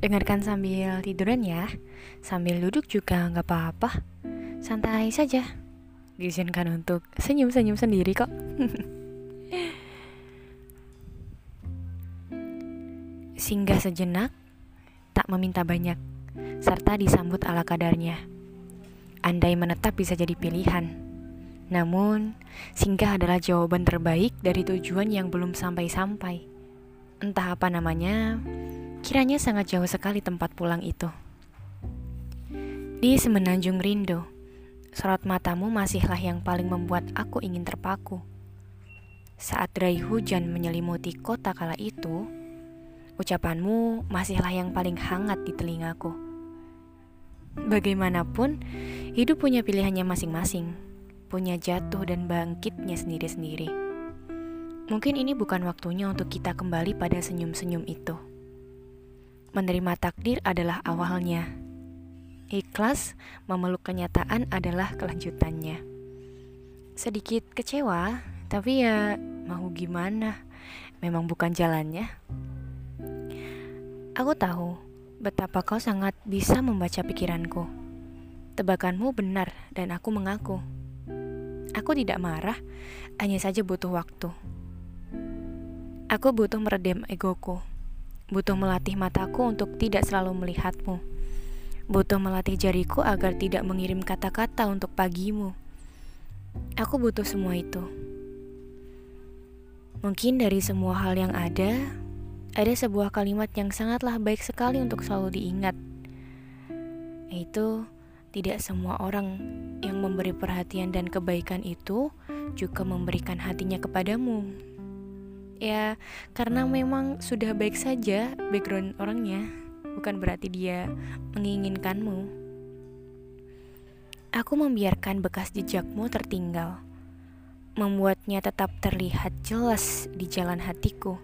Dengarkan sambil tiduran ya. Sambil duduk juga nggak apa-apa. Santai saja. Diizinkan untuk senyum-senyum sendiri kok. Singgah sejenak, tak meminta banyak, serta disambut ala kadarnya. Andai menetap bisa jadi pilihan. Namun, singgah adalah jawaban terbaik dari tujuan yang belum sampai-sampai. Entah apa namanya, kiranya sangat jauh sekali tempat pulang itu. Di semenanjung rindu, sorot matamu masihlah yang paling membuat aku ingin terpaku. Saat derai hujan menyelimuti kota kala itu, ucapanmu masihlah yang paling hangat di telingaku. Bagaimanapun, hidup punya pilihannya masing-masing, punya jatuh dan bangkitnya sendiri-sendiri. Mungkin ini bukan waktunya untuk kita kembali pada senyum-senyum itu. Menerima takdir adalah awalnya. Ikhlas memeluk kenyataan adalah kelanjutannya. Sedikit kecewa, tapi ya mau gimana? Memang bukan jalannya. Aku tahu betapa kau sangat bisa membaca pikiranku. Tebakanmu benar dan aku mengaku. Aku tidak marah, hanya saja butuh waktu. Aku butuh meredam egoku. Butuh melatih mataku untuk tidak selalu melihatmu. Butuh melatih jariku agar tidak mengirim kata-kata untuk pagimu. Aku butuh semua itu. Mungkin dari semua hal yang ada, ada sebuah kalimat yang sangatlah baik sekali untuk selalu diingat. Yaitu, tidak semua orang yang memberi perhatian dan kebaikan itu juga memberikan hatinya kepadamu. Ya, karena memang sudah baik saja background orangnya, bukan berarti dia menginginkanmu. Aku membiarkan bekas jejakmu tertinggal, membuatnya tetap terlihat jelas di jalan hatiku.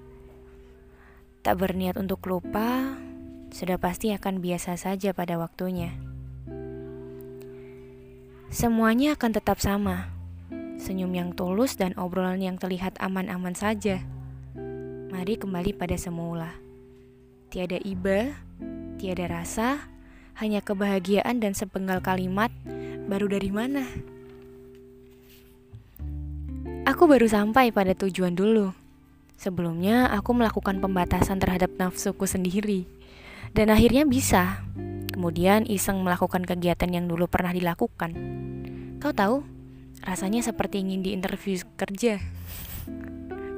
Tak berniat untuk lupa, sudah pasti akan biasa saja pada waktunya. Semuanya akan tetap sama, senyum yang tulus dan obrolan yang terlihat aman-aman saja mari kembali pada semula. Tiada iba, tiada rasa, hanya kebahagiaan dan sepenggal kalimat, baru dari mana? Aku baru sampai pada tujuan dulu. Sebelumnya aku melakukan pembatasan terhadap nafsuku sendiri. Dan akhirnya bisa. Kemudian iseng melakukan kegiatan yang dulu pernah dilakukan. Kau tahu, rasanya seperti ingin di interview kerja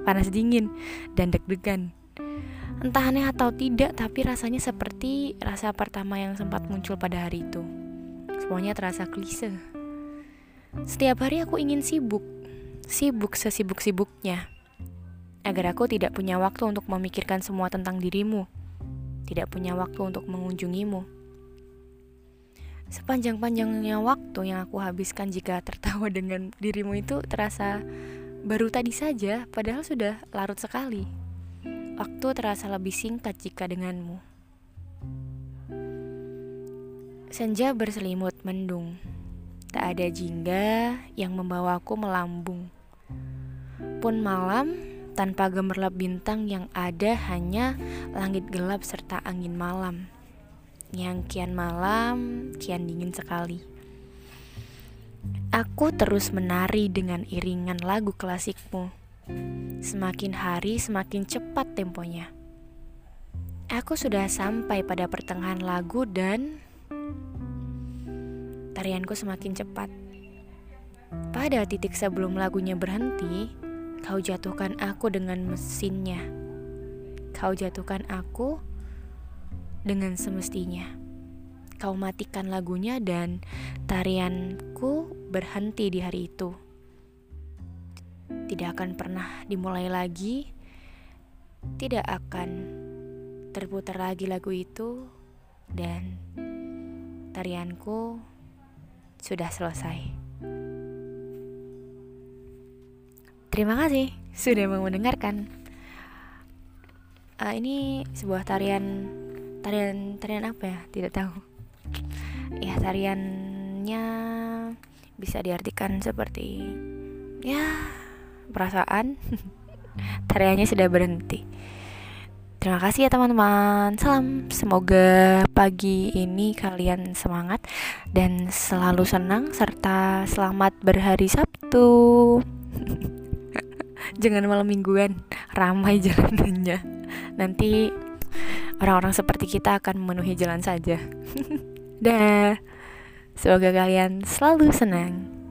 panas dingin, dan deg-degan. Entah aneh atau tidak, tapi rasanya seperti rasa pertama yang sempat muncul pada hari itu. Semuanya terasa klise. Setiap hari aku ingin sibuk, sibuk sesibuk-sibuknya, agar aku tidak punya waktu untuk memikirkan semua tentang dirimu, tidak punya waktu untuk mengunjungimu. Sepanjang-panjangnya waktu yang aku habiskan jika tertawa dengan dirimu itu terasa Baru tadi saja, padahal sudah larut sekali. Waktu terasa lebih singkat jika denganmu. Senja berselimut mendung. Tak ada jingga yang membawaku melambung. Pun malam, tanpa gemerlap bintang yang ada hanya langit gelap serta angin malam. Yang kian malam, kian dingin sekali. Aku terus menari dengan iringan lagu klasikmu. Semakin hari semakin cepat temponya. Aku sudah sampai pada pertengahan lagu dan tarianku semakin cepat. Pada titik sebelum lagunya berhenti, kau jatuhkan aku dengan mesinnya. Kau jatuhkan aku dengan semestinya kau matikan lagunya dan tarianku berhenti di hari itu. Tidak akan pernah dimulai lagi, tidak akan terputar lagi lagu itu, dan tarianku sudah selesai. Terima kasih sudah mau mendengarkan. Uh, ini sebuah tarian tarian tarian apa ya? Tidak tahu ya tariannya bisa diartikan seperti ya perasaan tariannya sudah berhenti Terima kasih ya teman-teman. Salam. Semoga pagi ini kalian semangat dan selalu senang serta selamat berhari Sabtu. Jangan malam mingguan, ramai jalanannya. Nanti orang-orang seperti kita akan memenuhi jalan saja. Dah. Semoga kalian selalu senang.